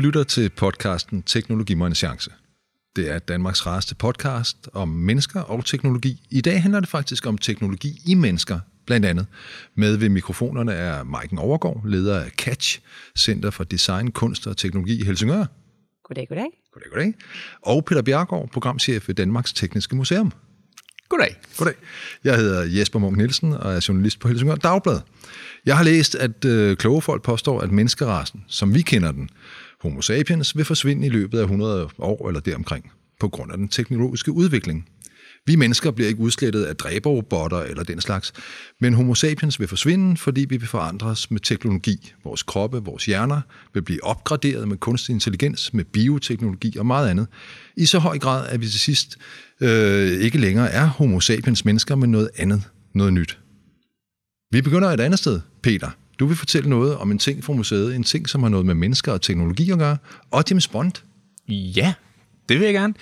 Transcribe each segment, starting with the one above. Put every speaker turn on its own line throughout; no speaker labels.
Du lytter til podcasten Teknologi mig en chance. Det er Danmarks rareste podcast om mennesker og teknologi. I dag handler det faktisk om teknologi i mennesker, blandt andet. Med ved mikrofonerne er Maiken Overgaard, leder af Catch, Center for Design, Kunst og Teknologi i Helsingør.
Goddag, goddag.
Goddag, goddag. Og Peter Bjergård, programchef ved Danmarks Tekniske Museum.
Goddag.
Goddag. Jeg hedder Jesper Munk Nielsen og er journalist på Helsingør Dagblad. Jeg har læst, at øh, kloge folk påstår, at menneskerasen, som vi kender den, Homo sapiens, vil forsvinde i løbet af 100 år eller deromkring, på grund af den teknologiske udvikling. Vi mennesker bliver ikke udslettet af dræberrobotter eller den slags, men homo sapiens vil forsvinde, fordi vi vil forandres med teknologi. Vores kroppe, vores hjerner vil blive opgraderet med kunstig intelligens, med bioteknologi og meget andet. I så høj grad, at vi til sidst øh, ikke længere er homo sapiens mennesker, men noget andet, noget nyt. Vi begynder et andet sted, Peter. Du vil fortælle noget om en ting fra museet, en ting, som har noget med mennesker og teknologi at gøre, og James Bond.
Ja, det vil jeg gerne.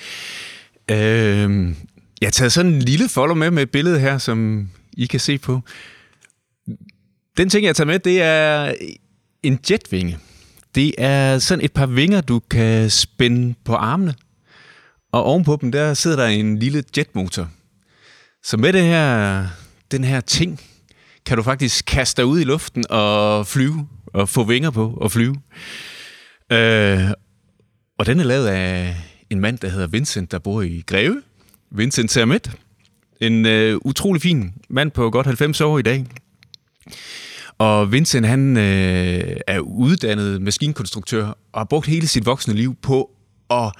Øh, jeg har taget sådan en lille folder med med et billede her, som I kan se på. Den ting, jeg tager med, det er en jetvinge. Det er sådan et par vinger, du kan spænde på armene. Og ovenpå dem, der sidder der en lille jetmotor. Så med det her, den her ting, kan du faktisk kaste dig ud i luften og flyve, og få vinger på og flyve. Øh, og den er lavet af en mand, der hedder Vincent, der bor i Greve. Vincent Sermet. En øh, utrolig fin mand på godt 90 år i dag. Og Vincent, han øh, er uddannet maskinkonstruktør og har brugt hele sit voksne liv på at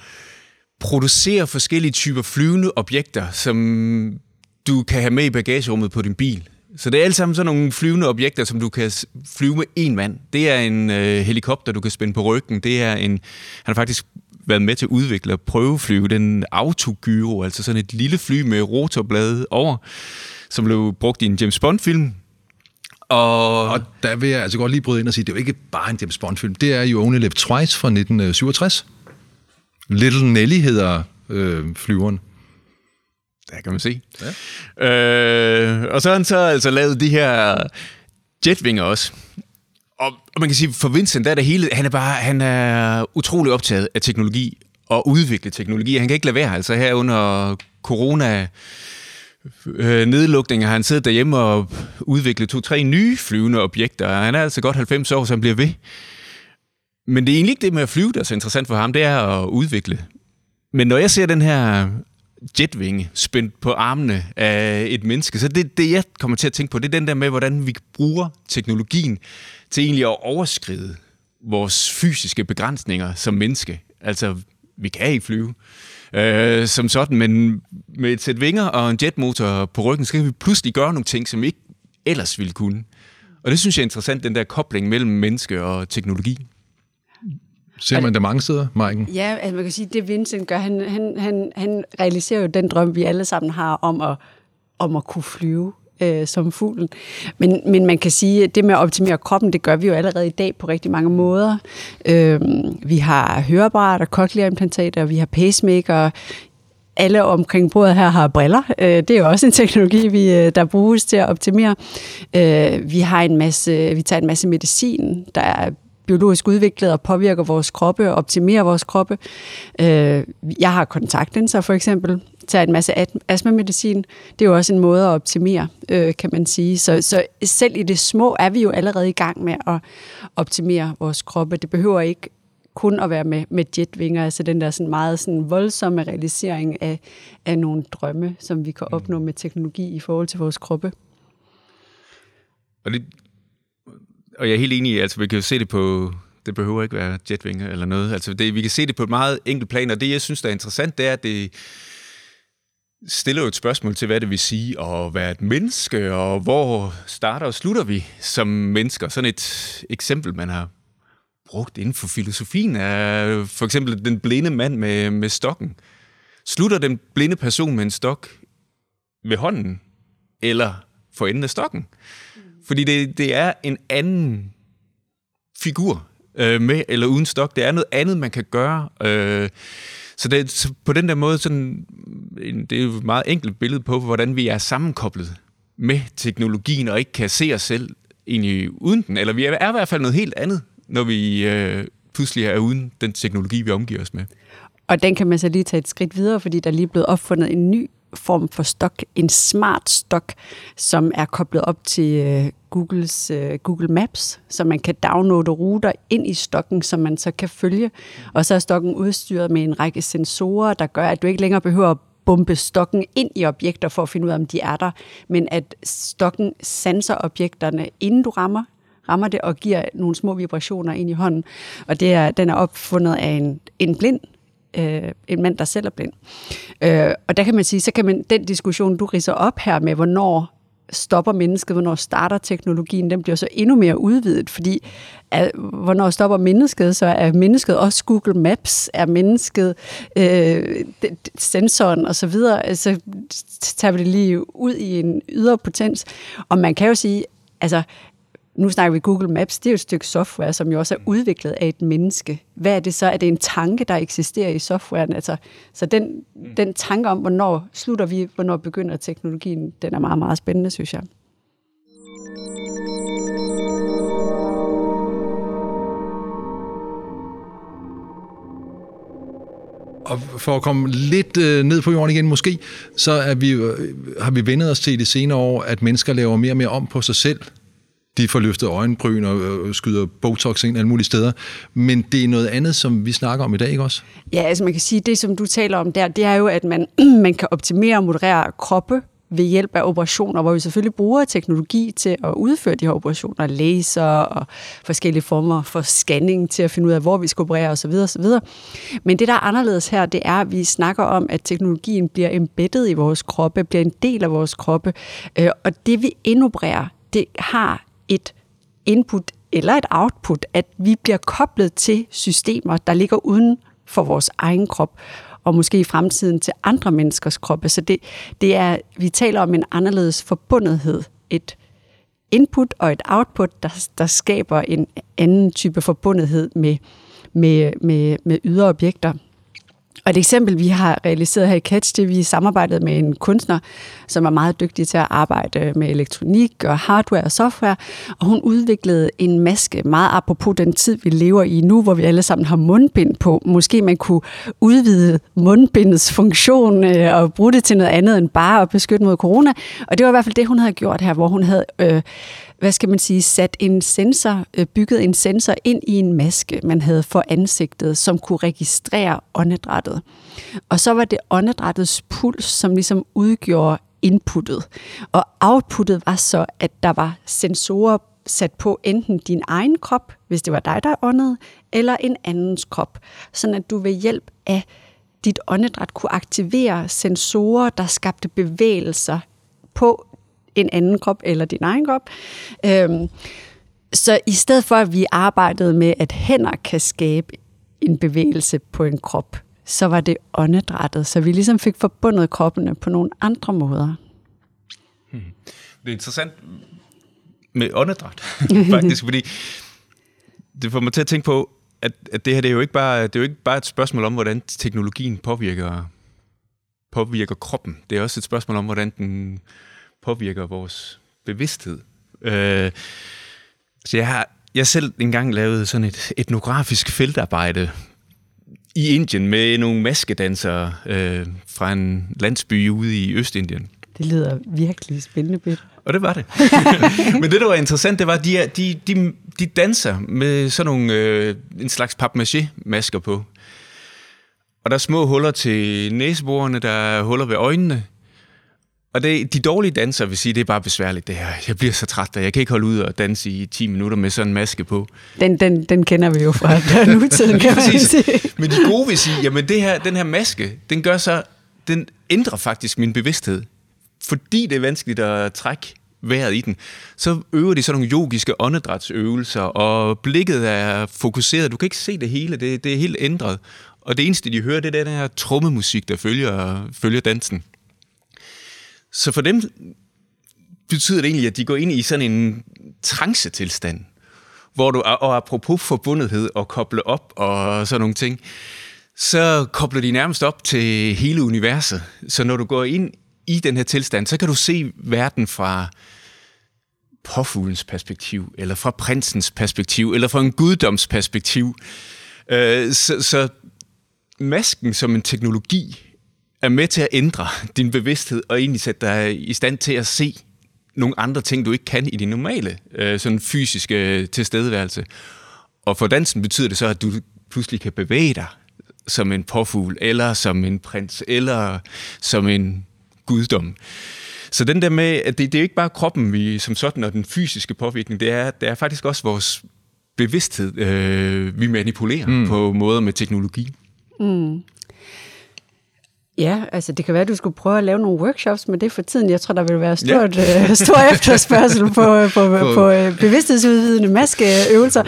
producere forskellige typer flyvende objekter, som du kan have med i bagagerummet på din bil. Så det er alt sammen sådan nogle flyvende objekter, som du kan flyve med en mand. Det er en øh, helikopter, du kan spænde på ryggen. Det er en, han har faktisk været med til at udvikle og prøveflyve den autogyro, altså sådan et lille fly med rotorblade over, som blev brugt i en James Bond-film.
Og... og der vil jeg altså godt lige bryde ind og sige, det er jo ikke bare en James Bond-film. Det er jo Only Live Twice fra 1967. Little Nelly hedder øh, flyveren.
Der kan man se. Ja. Øh, og så har han så altså lavet de her jetvinger også. Og, og man kan sige, for Vincent, der er det hele, han er bare, han er utrolig optaget af teknologi og udvikle teknologi. Han kan ikke lade være, altså her under corona øh, nedlukninger har han siddet derhjemme og udviklet to-tre nye flyvende objekter. Han er altså godt 90 år, så han bliver ved. Men det er egentlig ikke det med at flyve, der er så interessant for ham, det er at udvikle. Men når jeg ser den her jetvinge spændt på armene af et menneske. Så det, det, jeg kommer til at tænke på, det er den der med, hvordan vi bruger teknologien til egentlig at overskride vores fysiske begrænsninger som menneske. Altså, vi kan ikke flyve øh, som sådan, men med et sæt vinger og en jetmotor på ryggen, så kan vi pludselig gøre nogle ting, som vi ikke ellers ville kunne. Og det synes jeg er interessant, den der kobling mellem menneske og teknologi.
Ser man det mange steder, Maiken?
Ja, altså man kan sige, det Vincent gør, han, han, han, han realiserer jo den drøm, vi alle sammen har om at, om at kunne flyve øh, som fuglen. Men, men man kan sige, at det med at optimere kroppen, det gør vi jo allerede i dag på rigtig mange måder. Øh, vi har høreapparater, cochlear-implantater, vi har pacemaker, alle omkring bordet her har briller. Øh, det er jo også en teknologi, vi, øh, der bruges til at optimere. Øh, vi har en masse, vi tager en masse medicin, der er biologisk udviklet og påvirker vores kroppe og optimerer vores kroppe. Øh, jeg har kontaktlinser for eksempel, tager en masse astmamedicin. Det er jo også en måde at optimere, øh, kan man sige. Så, så selv i det små er vi jo allerede i gang med at optimere vores kroppe. Det behøver ikke kun at være med, med jetvinger, altså den der sådan meget sådan voldsomme realisering af, af nogle drømme, som vi kan opnå med teknologi i forhold til vores kroppe.
Og det, og jeg er helt enig i, altså vi kan jo se det på, det behøver ikke være jetvinger eller noget. Altså det, vi kan se det på et meget enkelt plan, og det jeg synes, der er interessant, det er, at det stiller jo et spørgsmål til, hvad det vil sige at være et menneske, og hvor starter og slutter vi som mennesker. Sådan et eksempel, man har brugt inden for filosofien, er for eksempel den blinde mand med, med stokken. Slutter den blinde person med en stok ved hånden, eller for enden af stokken? Fordi det, det er en anden figur øh, med eller uden stok. Det er noget andet, man kan gøre. Øh, så, det, så på den der måde, sådan, det er jo et meget enkelt billede på, hvordan vi er sammenkoblet med teknologien, og ikke kan se os selv egentlig uden den. Eller vi er, er i hvert fald noget helt andet, når vi øh, pludselig er uden den teknologi, vi omgiver os med.
Og den kan man så lige tage et skridt videre, fordi der er lige blevet opfundet en ny form for stok, en smart stok, som er koblet op til øh, Googles øh, Google Maps, så man kan downloade ruter ind i stokken, som man så kan følge. Og så er stokken udstyret med en række sensorer, der gør, at du ikke længere behøver at bombe stokken ind i objekter for at finde ud af, om de er der, men at stokken sanser objekterne, inden du rammer rammer det og giver nogle små vibrationer ind i hånden. Og det er, den er opfundet af en, en blind øh, en mand, der selv er blind. Øh, og der kan man sige, så kan man den diskussion, du riser op her med, hvornår stopper mennesket, hvornår starter teknologien, den bliver så endnu mere udvidet, fordi at, hvornår stopper mennesket, så er mennesket også Google Maps, er mennesket øh, sensoren og så videre, så tager vi det lige ud i en ydre potens. Og man kan jo sige, altså nu snakker vi Google Maps, det er jo et stykke software, som jo også er udviklet af et menneske. Hvad er det så? Er det en tanke, der eksisterer i softwaren? Altså, så den, den tanke om, hvornår slutter vi, hvornår begynder teknologien, den er meget, meget spændende, synes jeg.
Og for at komme lidt øh, ned på jorden igen måske, så er vi, øh, har vi vendet os til i de senere år, at mennesker laver mere og mere om på sig selv de får løftet øjenbryn øh, og skyder Botox ind alle mulige steder. Men det er noget andet, som vi snakker om i dag, ikke også?
Ja, altså man kan sige, det som du taler om der, det er jo, at man, man kan optimere og moderere kroppe ved hjælp af operationer, hvor vi selvfølgelig bruger teknologi til at udføre de her operationer, laser og forskellige former for scanning til at finde ud af, hvor vi skal operere osv. osv. Men det, der er anderledes her, det er, at vi snakker om, at teknologien bliver embeddet i vores kroppe, bliver en del af vores kroppe, øh, og det vi indopererer, det har et input eller et output, at vi bliver koblet til systemer, der ligger uden for vores egen krop, og måske i fremtiden til andre menneskers kroppe. Så det, det er, vi taler om en anderledes forbundethed. Et input og et output, der, der skaber en anden type forbundethed med, med, med, med ydre objekter. Og et eksempel, vi har realiseret her i Catch, det er, at vi samarbejdet med en kunstner, som er meget dygtig til at arbejde med elektronik og hardware og software, og hun udviklede en maske, meget apropos den tid, vi lever i nu, hvor vi alle sammen har mundbind på. Måske man kunne udvide mundbindets funktion øh, og bruge det til noget andet end bare at beskytte mod corona. Og det var i hvert fald det, hun havde gjort her, hvor hun havde... Øh, hvad skal man sige, sat en sensor, øh, bygget en sensor ind i en maske, man havde for ansigtet, som kunne registrere åndedrættet. Og så var det åndedrættets puls, som ligesom udgjorde inputtet. Og outputtet var så, at der var sensorer sat på enten din egen krop, hvis det var dig, der åndede, eller en andens krop. Sådan at du ved hjælp af dit åndedræt kunne aktivere sensorer, der skabte bevægelser på en anden krop eller din egen krop. Øhm, så i stedet for, at vi arbejdede med, at hænder kan skabe en bevægelse på en krop, så var det åndedrættet. Så vi ligesom fik forbundet kroppene på nogle andre måder.
Hmm. Det er interessant med åndedræt, faktisk, fordi det får mig til at tænke på, at, at det her det er jo ikke bare det er jo ikke bare et spørgsmål om, hvordan teknologien påvirker påvirker kroppen. Det er også et spørgsmål om, hvordan den påvirker vores bevidsthed. Øh, så jeg har jeg selv engang lavet sådan et etnografisk feltarbejde i Indien med nogle maskedansere øh, fra en landsby ude i Østindien.
Det lyder virkelig spændende, Peter.
Og det var det. Men det, der var interessant, det var, at de, de, de, de danser med sådan nogle, øh, en slags papmaché-masker på. Og der er små huller til næseborene, der er huller ved øjnene, og det, de dårlige dansere vil sige, det er bare besværligt det her. Jeg bliver så træt, at jeg kan ikke holde ud og danse i 10 minutter med sådan en maske på.
Den, den, den kender vi jo fra nutiden, kan man sige.
Men de gode vil sige, jamen det her, den her maske, den gør så, den ændrer faktisk min bevidsthed. Fordi det er vanskeligt at trække vejret i den, så øver de sådan nogle yogiske åndedrætsøvelser, og blikket er fokuseret. Du kan ikke se det hele, det, det er helt ændret. Og det eneste, de hører, det er den her trommemusik, der følger, følger dansen. Så for dem betyder det egentlig, at de går ind i sådan en trance-tilstand, hvor du, og apropos forbundethed og koble op og sådan nogle ting, så kobler de nærmest op til hele universet. Så når du går ind i den her tilstand, så kan du se verden fra påfuglens perspektiv, eller fra prinsens perspektiv, eller fra en guddoms perspektiv. Øh, så, så masken som en teknologi er med til at ændre din bevidsthed og egentlig sætte dig i stand til at se nogle andre ting, du ikke kan i din normale øh, sådan fysiske tilstedeværelse. Og for dansen betyder det så, at du pludselig kan bevæge dig som en påfugl, eller som en prins, eller som en guddom. Så den der med, at det, det er ikke bare kroppen vi, som sådan og den fysiske påvirkning, det er, det er faktisk også vores bevidsthed, øh, vi manipulerer mm. på måder med teknologi. Mm.
Ja, altså det kan være, at du skulle prøve at lave nogle workshops med det for tiden. Jeg tror, der vil være stort, ja. øh, stor efterspørgsel på, på, på, på øh, bevidsthedsudvidende maskeøvelser.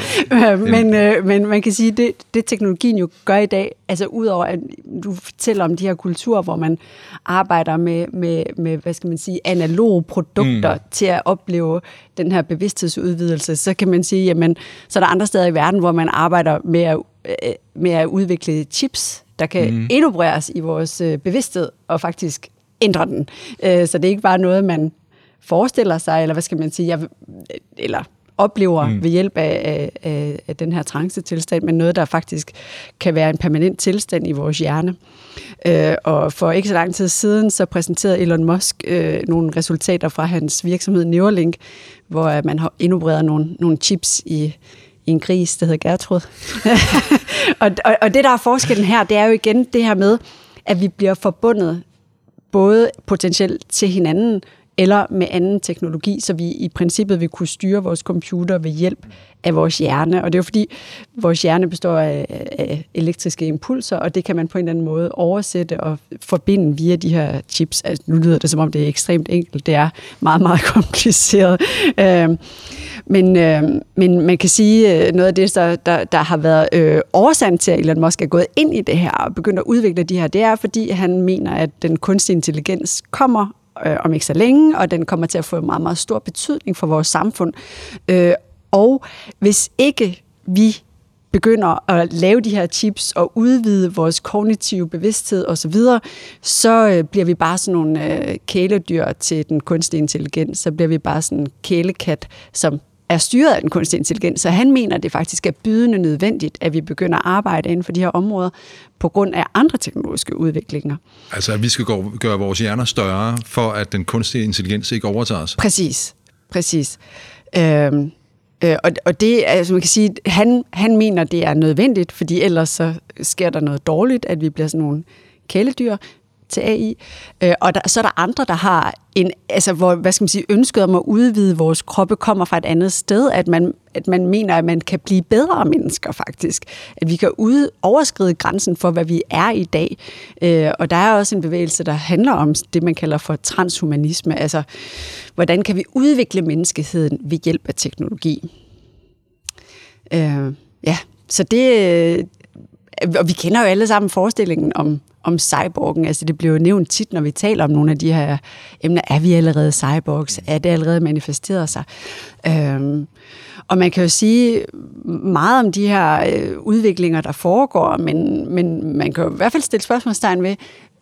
Men, øh, men man kan sige, at det, det teknologien jo gør i dag, altså udover at du fortæller om de her kulturer, hvor man arbejder med, med, med hvad skal man sige, analoge produkter mm. til at opleve den her bevidsthedsudvidelse, så kan man sige, jamen, så er der andre steder i verden, hvor man arbejder med at, øh, med at udvikle chips, der kan mm. indopereres i vores øh, bevidsthed og faktisk ændre den. Øh, så det er ikke bare noget, man forestiller sig, eller hvad skal man sige, jeg, eller oplever mm. ved hjælp af, af, af den her trance-tilstand, men noget, der faktisk kan være en permanent tilstand i vores hjerne. Øh, og for ikke så lang tid siden, så præsenterede Elon Musk øh, nogle resultater fra hans virksomhed Neuralink, hvor man har indopereret nogle, nogle chips i en gris, der hedder Gertrud. og, og, og det, der er forskellen her, det er jo igen det her med, at vi bliver forbundet både potentielt til hinanden, eller med anden teknologi, så vi i princippet vil kunne styre vores computer ved hjælp af vores hjerne. Og det er jo fordi, vores hjerne består af, af elektriske impulser, og det kan man på en eller anden måde oversætte og forbinde via de her chips. Altså, nu lyder det som om, det er ekstremt enkelt. Det er meget, meget kompliceret. Øh, men, øh, men man kan sige, øh, noget af det, der, der, der har været øh, årsagen til, at Elon Musk er gået ind i det her og begyndt at udvikle de her, det er, fordi han mener, at den kunstige intelligens kommer øh, om ikke så længe, og den kommer til at få en meget, meget stor betydning for vores samfund. Øh, og hvis ikke vi begynder at lave de her chips og udvide vores kognitive bevidsthed osv., så, så øh, bliver vi bare sådan nogle øh, kæledyr til den kunstige intelligens. Så bliver vi bare sådan en kælekat, som er styret af den kunstige intelligens. Så han mener, at det faktisk er bydende nødvendigt, at vi begynder at arbejde inden for de her områder på grund af andre teknologiske udviklinger.
Altså, at vi skal gøre vores hjerner større, for at den kunstige intelligens ikke overtager os?
Præcis. Præcis. Øhm, øh, og, og det, altså man kan sige, han, han mener, det er nødvendigt, fordi ellers så sker der noget dårligt, at vi bliver sådan nogle kæledyr til AI. Øh, og der, så er der andre, der har en, altså hvor, hvad skal man sige, ønsket om at udvide vores kroppe kommer fra et andet sted, at man, at man mener, at man kan blive bedre mennesker faktisk. At vi kan ud, overskride grænsen for, hvad vi er i dag. Øh, og der er også en bevægelse, der handler om det, man kalder for transhumanisme. Altså, hvordan kan vi udvikle menneskeheden ved hjælp af teknologi? Øh, ja, så det... Og vi kender jo alle sammen forestillingen om om cyborgen. Altså det bliver jo nævnt tit, når vi taler om nogle af de her emner. Er vi allerede cyborgs? Er det allerede manifesteret sig? Øhm, og man kan jo sige meget om de her øh, udviklinger, der foregår, men, men man kan jo i hvert fald stille spørgsmålstegn ved,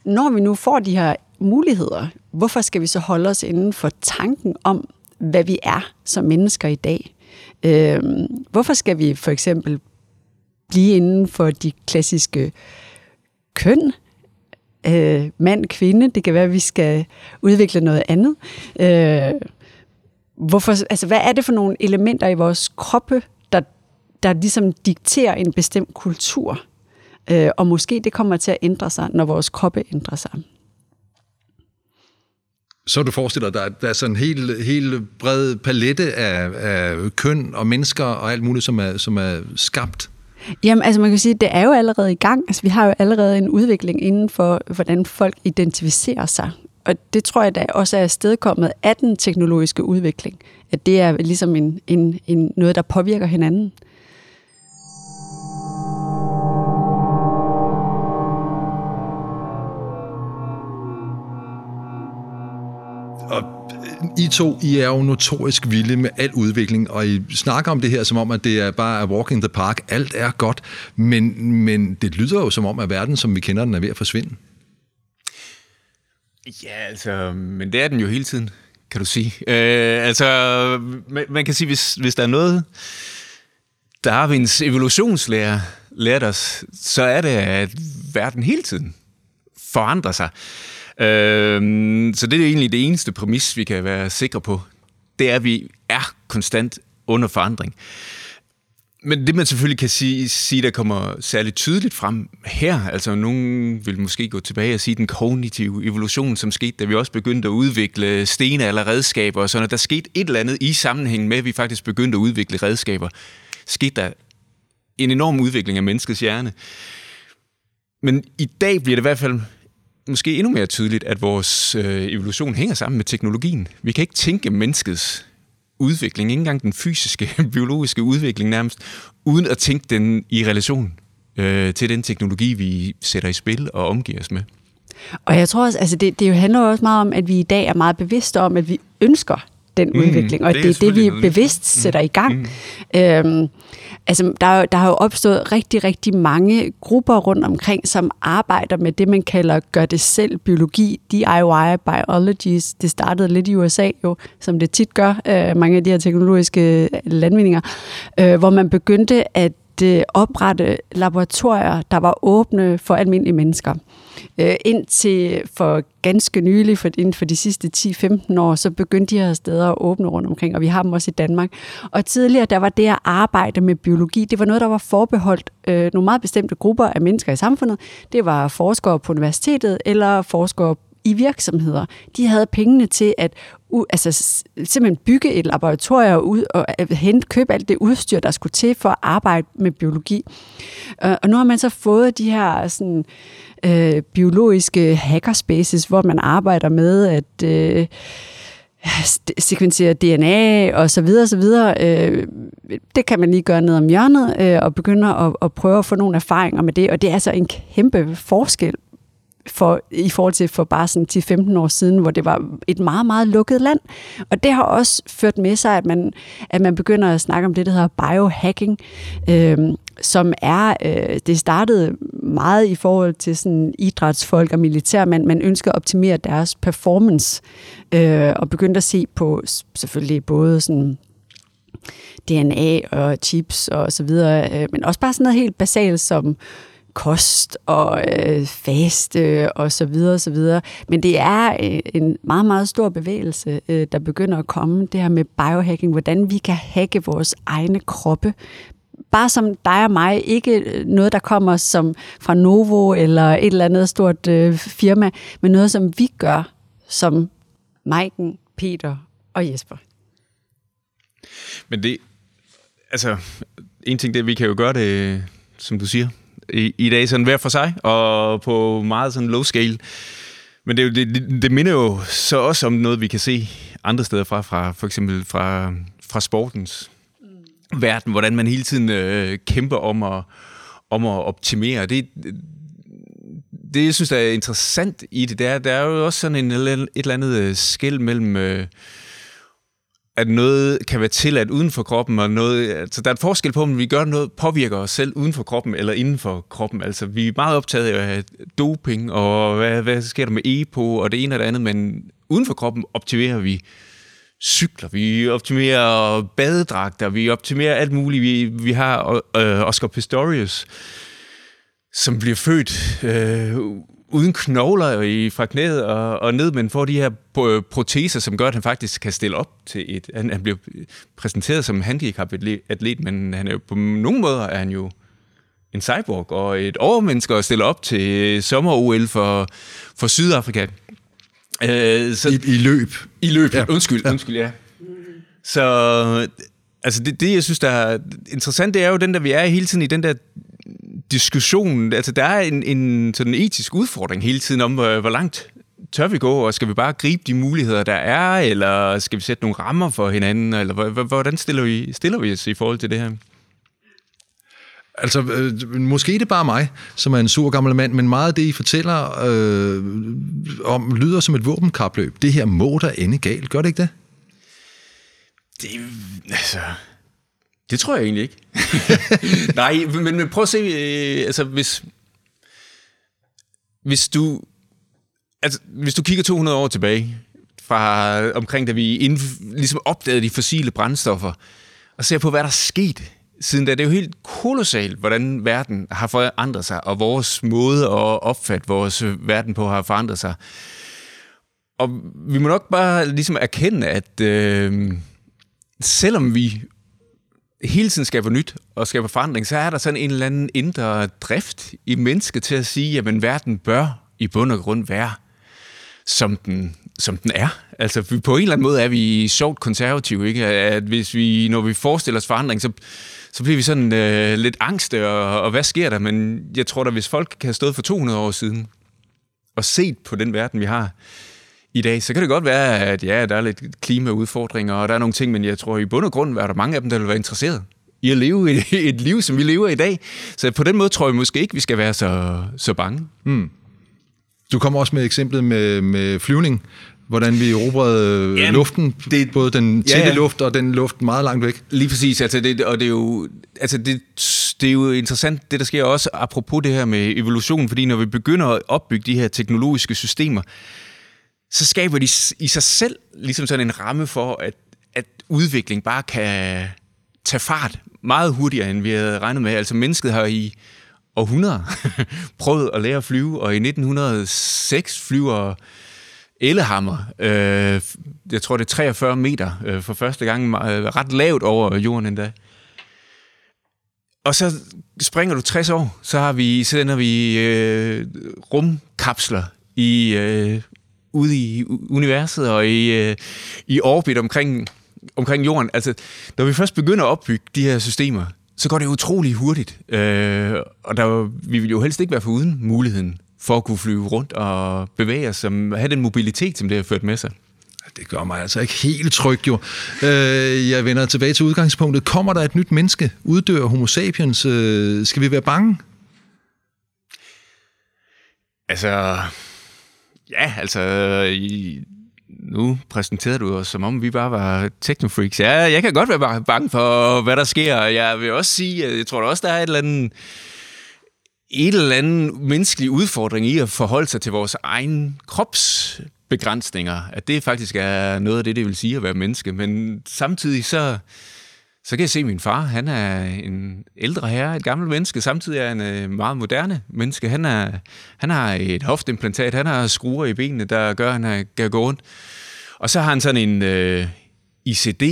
når vi nu får de her muligheder, hvorfor skal vi så holde os inden for tanken om, hvad vi er som mennesker i dag? Øhm, hvorfor skal vi for eksempel blive inden for de klassiske køn? øh, mand, kvinde. Det kan være, at vi skal udvikle noget andet. Øh, hvorfor, altså, hvad er det for nogle elementer i vores kroppe, der, der ligesom dikterer en bestemt kultur? Øh, og måske det kommer til at ændre sig, når vores kroppe ændrer sig.
Så du forestiller dig, at der er sådan en helt, helt bred palette af, af køn og mennesker og alt muligt, som er, som er skabt
Jamen, altså man kan sige, at det er jo allerede i gang. Altså vi har jo allerede en udvikling inden for, hvordan folk identificerer sig. Og det tror jeg da også er stedkommet af den teknologiske udvikling. At det er ligesom en, en, en noget, der påvirker hinanden.
I to, I er jo notorisk vilde med al udvikling, og I snakker om det her som om, at det er bare at walk in the park. Alt er godt, men, men det lyder jo som om, at verden, som vi kender den, er ved at forsvinde.
Ja, altså, men det er den jo hele tiden, kan du sige. Øh, altså, man, man kan sige, hvis, hvis der er noget, Darwins evolutionslære lærte os, så er det, at verden hele tiden forandrer sig. Øh, så det er egentlig det eneste præmis, vi kan være sikre på. Det er, at vi er konstant under forandring. Men det man selvfølgelig kan sige, sige, der kommer særligt tydeligt frem her, altså nogen vil måske gå tilbage og sige den kognitive evolution, som skete, da vi også begyndte at udvikle stene eller redskaber og sådan noget. Der skete et eller andet i sammenhæng med, at vi faktisk begyndte at udvikle redskaber. Skete der en enorm udvikling af menneskets hjerne. Men i dag bliver det i hvert fald måske endnu mere tydeligt, at vores øh, evolution hænger sammen med teknologien. Vi kan ikke tænke menneskets udvikling, ikke engang den fysiske, biologiske udvikling nærmest, uden at tænke den i relation øh, til den teknologi, vi sætter i spil og omgiver os med.
Og jeg tror også, altså det, det handler også meget om, at vi i dag er meget bevidste om, at vi ønsker den mm, udvikling, og det, det er det, vi bevidst sætter i gang. Mm. Øhm, altså, der, der har jo opstået rigtig, rigtig mange grupper rundt omkring, som arbejder med det, man kalder gør det selv biologi, DIY biologies. Det startede lidt i USA jo, som det tit gør, øh, mange af de her teknologiske landvindinger, øh, hvor man begyndte at øh, oprette laboratorier, der var åbne for almindelige mennesker. Øh, indtil for ganske nylig, for inden for de sidste 10-15 år, så begyndte de her steder at åbne rundt omkring, og vi har dem også i Danmark. Og tidligere, der var det at arbejde med biologi, det var noget, der var forbeholdt øh, nogle meget bestemte grupper af mennesker i samfundet. Det var forskere på universitetet, eller forskere i virksomheder. De havde pengene til at u, altså, simpelthen bygge et laboratorium ud og øh, hente, købe alt det udstyr, der skulle til for at arbejde med biologi. Øh, og nu har man så fået de her sådan, øh, biologiske hackerspaces, hvor man arbejder med at øh, sekvensere DNA og så videre, så videre. Øh, det kan man lige gøre ned om hjørnet øh, og begynde at, at prøve at få nogle erfaringer med det, og det er altså en kæmpe forskel for, i forhold til for bare sådan 10-15 år siden, hvor det var et meget, meget lukket land. Og det har også ført med sig, at man, at man begynder at snakke om det, der hedder biohacking, øh, som er, øh, det startede meget i forhold til sådan idrætsfolk og militær, men man ønsker at optimere deres performance, øh, og begyndte at se på selvfølgelig både sådan DNA og chips og så videre, øh, men også bare sådan noget helt basalt som kost og øh, faste og så videre, og så videre. Men det er øh, en meget, meget stor bevægelse, øh, der begynder at komme, det her med biohacking, hvordan vi kan hacke vores egne kroppe bare som dig og mig, ikke øh, noget, der kommer som fra Novo eller et eller andet stort øh, firma, men noget, som vi gør som Maiken, Peter og Jesper.
Men det, altså, en ting det, vi kan jo gøre det, øh, som du siger, i, i dag sådan hver for sig, og på meget sådan low scale. Men det, det, det minder jo så også om noget, vi kan se andre steder fra, fra for eksempel fra, fra sportens mm. verden, hvordan man hele tiden øh, kæmper om at, om at optimere. Det, det, jeg synes, der er interessant i det, det er, der er jo også sådan en, et eller andet øh, skæld mellem... Øh, at noget kan være tilladt uden for kroppen, og noget, altså der er et forskel på, om vi gør noget, påvirker os selv uden for kroppen eller inden for kroppen. Altså vi er meget optaget af doping, og hvad, hvad sker der med EPO, og det ene og det andet, men uden for kroppen optimerer vi cykler, vi optimerer badedragter, vi optimerer alt muligt. Vi, vi har øh, Oscar Pistorius, som bliver født øh, uden knogler i, fra knæet og, og ned, men får de her proteser, som gør, at han faktisk kan stille op til et... Han, han bliver præsenteret som handicap-atlet, men han er jo, på nogle måder er han jo en cyborg og et overmenneske at stille op til sommer-OL for, for Sydafrika.
Øh, så, I, I løb.
I løb, ja. undskyld, ja. undskyld, ja. Så altså det, det, jeg synes, der er interessant, det er jo den der, vi er hele tiden i den der diskussion, altså der er en, en sådan etisk udfordring hele tiden om, hvor, hvor langt tør vi gå, og skal vi bare gribe de muligheder, der er, eller skal vi sætte nogle rammer for hinanden, eller hvordan stiller vi, stiller vi os i forhold til det her?
Altså, øh, måske det er bare mig, som er en sur gammel mand, men meget af det, I fortæller øh, om, lyder som et våbenkapløb. Det her må der ende galt, gør det ikke det?
Det, altså, det tror jeg egentlig ikke. Nej, men, men prøv at se, øh, altså hvis, hvis du, altså, hvis du kigger 200 år tilbage, fra omkring da vi ind, ligesom opdagede de fossile brændstoffer, og ser på, hvad der er sket siden da. Det er jo helt kolossalt, hvordan verden har forandret sig, og vores måde at opfatte vores øh, verden på har forandret sig. Og vi må nok bare ligesom erkende, at øh, selvom vi hele tiden skaber nyt og skaber forandring, så er der sådan en eller anden indre drift i mennesket til at sige, at verden bør i bund og grund være, som den, som den er. Altså på en eller anden måde er vi sjovt konservative, ikke? At hvis vi, når vi forestiller os forandring, så, så bliver vi sådan øh, lidt angste, og, og hvad sker der? Men jeg tror da, hvis folk kan have stået for 200 år siden og set på den verden, vi har, i dag, så kan det godt være, at ja, der er lidt klimaudfordringer, og der er nogle ting, men jeg tror i bund og grund, er der mange af dem, der vil være interesseret i at leve et, et liv, som vi lever i dag. Så på den måde tror jeg måske ikke, vi skal være så, så bange. Mm.
Du kommer også med eksemplet med, med flyvning, hvordan vi erobrede Jamen, luften, det, både den tætte ja, ja. luft og den luft meget langt væk.
Lige præcis, altså det, og det er jo, altså det, det er jo interessant, det der sker også apropos det her med evolution, fordi når vi begynder at opbygge de her teknologiske systemer, så skaber de i sig selv ligesom sådan en ramme for, at, at udvikling bare kan tage fart meget hurtigere, end vi havde regnet med. Altså mennesket har i århundreder prøvet at lære at flyve, og i 1906 flyver Ellehammer, øh, jeg tror det er 43 meter øh, for første gang, øh, ret lavt over jorden endda. Og så springer du 60 år, så har vi, sender vi øh, rumkapsler i øh, ude i universet og i, øh, i orbit omkring, omkring jorden. Altså, når vi først begynder at opbygge de her systemer, så går det utrolig hurtigt. Øh, og der, vi vil jo helst ikke være foruden muligheden for at kunne flyve rundt og bevæge os, som have den mobilitet, som det har ført med sig.
Det gør mig altså ikke helt tryg, jo. Øh, jeg vender tilbage til udgangspunktet. Kommer der et nyt menneske? Uddør homo sapiens? Øh, skal vi være bange?
Altså, Ja, altså, i, nu præsenterer du os, som om vi bare var technofreaks. Ja, jeg kan godt være bange for, hvad der sker. Jeg vil også sige, jeg tror også, der er et eller andet, et eller andet menneskelig udfordring i at forholde sig til vores egen kropsbegrænsninger. At det faktisk er noget af det, det vil sige at være menneske. Men samtidig så så kan jeg se, at min far, han er en ældre herre, et gammelt menneske, samtidig er han en meget moderne menneske. Han, er, han har et hofteimplantat, han har skruer i benene, der gør, at han kan gå rundt. Og så har han sådan en øh, ICD,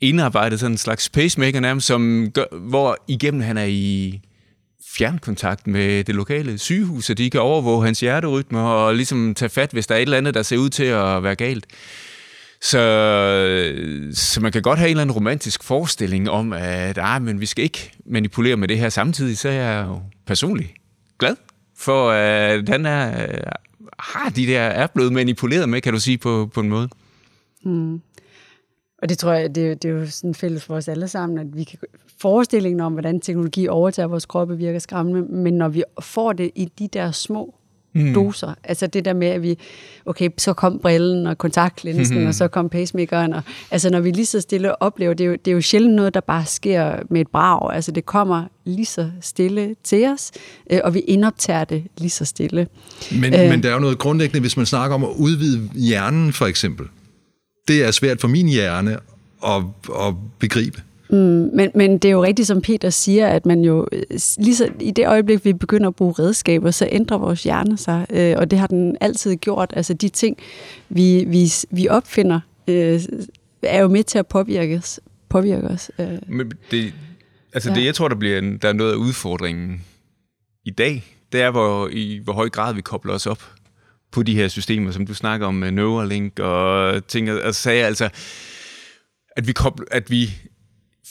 indarbejdet sådan en slags pacemaker nærmest, som gør, hvor igennem han er i fjernkontakt med det lokale sygehus, så de kan overvåge hans hjerterytme og ligesom tage fat, hvis der er et eller andet, der ser ud til at være galt. Så, så man kan godt have en eller anden romantisk forestilling om, at ah, men vi skal ikke manipulere med det her. Samtidig så er jeg jo personligt glad for, at han er, har de der, er blevet manipuleret med, kan du sige, på, på en måde. Mm.
Og det tror jeg, det er, det er jo sådan fælles for os alle sammen, at vi kan forestillingen om, hvordan teknologi overtager vores kroppe, virker skræmmende, men når vi får det i de der små mm. doser. Altså det der med, at vi, okay, så kom brillen og kontaktlinsen, mm-hmm. og så kom pacemakeren. Og, altså når vi lige så stille oplever, det er, jo, det er jo sjældent noget, der bare sker med et brag. Altså det kommer lige så stille til os, øh, og vi indoptager det lige så stille.
Men, øh, men der er jo noget grundlæggende, hvis man snakker om at udvide hjernen for eksempel. Det er svært for min hjerne at, at begribe.
Mm, men, men det er jo rigtigt, som Peter siger, at man jo øh, lige så, i det øjeblik, vi begynder at bruge redskaber, så ændrer vores hjerne sig, øh, og det har den altid gjort. Altså de ting, vi, vi, vi opfinder, øh, er jo med til at påvirke os. Påvirke os øh.
Men det, altså ja. det, jeg tror, der bliver der er noget af udfordringen i dag, det er, hvor, i hvor høj grad vi kobler os op på de her systemer, som du snakker om Neuralink og ting, og sagde altså, at vi, kobler, at vi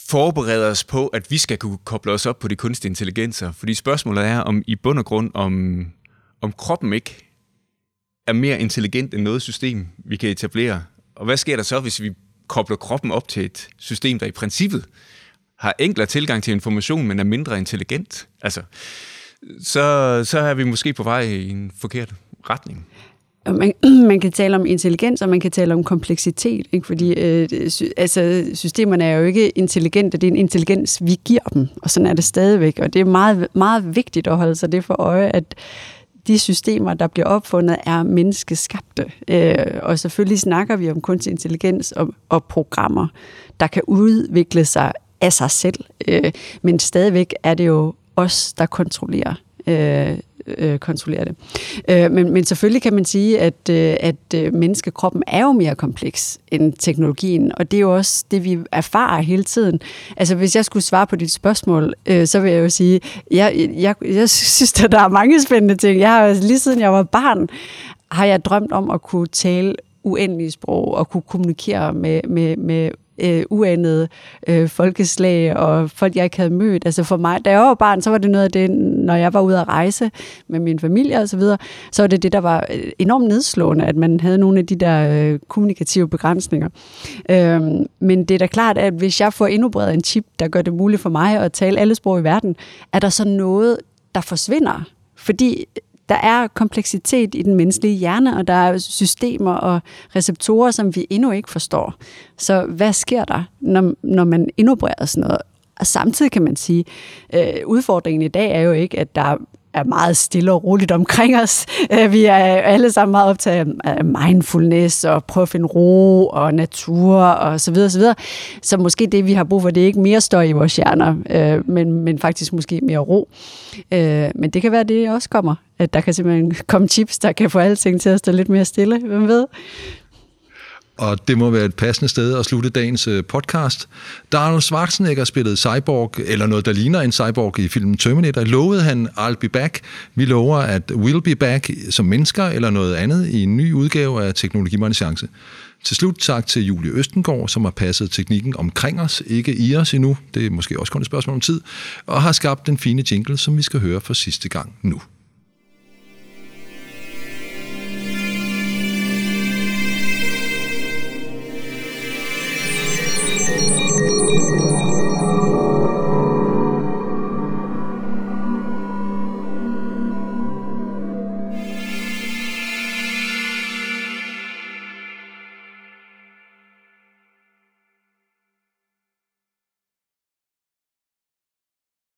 forbereder os på, at vi skal kunne koble os op på de kunstige intelligenser. Fordi spørgsmålet er, om i bund og grund, om, om kroppen ikke er mere intelligent end noget system, vi kan etablere. Og hvad sker der så, hvis vi kobler kroppen op til et system, der i princippet har enklere tilgang til information, men er mindre intelligent? Altså, så, så er vi måske på vej i en forkert retning
man, man kan tale om intelligens, og man kan tale om kompleksitet, ikke? fordi øh, sy, altså, systemerne er jo ikke intelligente, det er en intelligens, vi giver dem, og sådan er det stadigvæk, og det er meget, meget vigtigt at holde sig det for øje, at de systemer, der bliver opfundet, er menneskeskabte. Øh, og selvfølgelig snakker vi om kunstig intelligens og, og programmer, der kan udvikle sig af sig selv. Øh, men stadigvæk er det jo os, der kontrollerer øh, øh, kontrollere det. Øh, men, men selvfølgelig kan man sige, at, øh, at øh, menneskekroppen er jo mere kompleks end teknologien, og det er jo også det, vi erfarer hele tiden. Altså, hvis jeg skulle svare på dit spørgsmål, øh, så vil jeg jo sige, jeg, jeg, jeg synes, at der er mange spændende ting. Jeg har lige siden jeg var barn, har jeg drømt om at kunne tale uendelige sprog og kunne kommunikere med, med, med øh, uanede øh, folkeslag og folk, jeg ikke havde mødt. Altså for mig, da jeg var barn, så var det noget af det, når jeg var ude at rejse med min familie og så videre, så var det det, der var øh, enormt nedslående, at man havde nogle af de der øh, kommunikative begrænsninger. Øh, men det er da klart, at hvis jeg får endnu bredere en chip, der gør det muligt for mig at tale alle sprog i verden, er der så noget, der forsvinder. Fordi der er kompleksitet i den menneskelige hjerne, og der er systemer og receptorer, som vi endnu ikke forstår. Så hvad sker der, når, når man indopererer sådan noget? Og samtidig kan man sige, øh, udfordringen i dag er jo ikke, at der er er meget stille og roligt omkring os. Øh, vi er alle sammen meget optaget af mindfulness og prøve at finde ro og natur og så videre, så videre. Så måske det, vi har brug for, det er ikke mere støj i vores hjerner, øh, men, men faktisk måske mere ro. Øh, men det kan være, det også kommer. At der kan simpelthen komme chips, der kan få alting til at stå lidt mere stille. Hvem ved?
Og det må være et passende sted at slutte dagens øh, podcast. Da Arnold Schwarzenegger spillede Cyborg, eller noget, der ligner en Cyborg i filmen Terminator, lovede han, I'll be back. Vi lover, at we'll be back som mennesker eller noget andet i en ny udgave af Teknologimernes Chance. Til slut tak til Julie Østengård, som har passet teknikken omkring os, ikke i os endnu, det er måske også kun et spørgsmål om tid, og har skabt den fine jingle, som vi skal høre for sidste gang nu.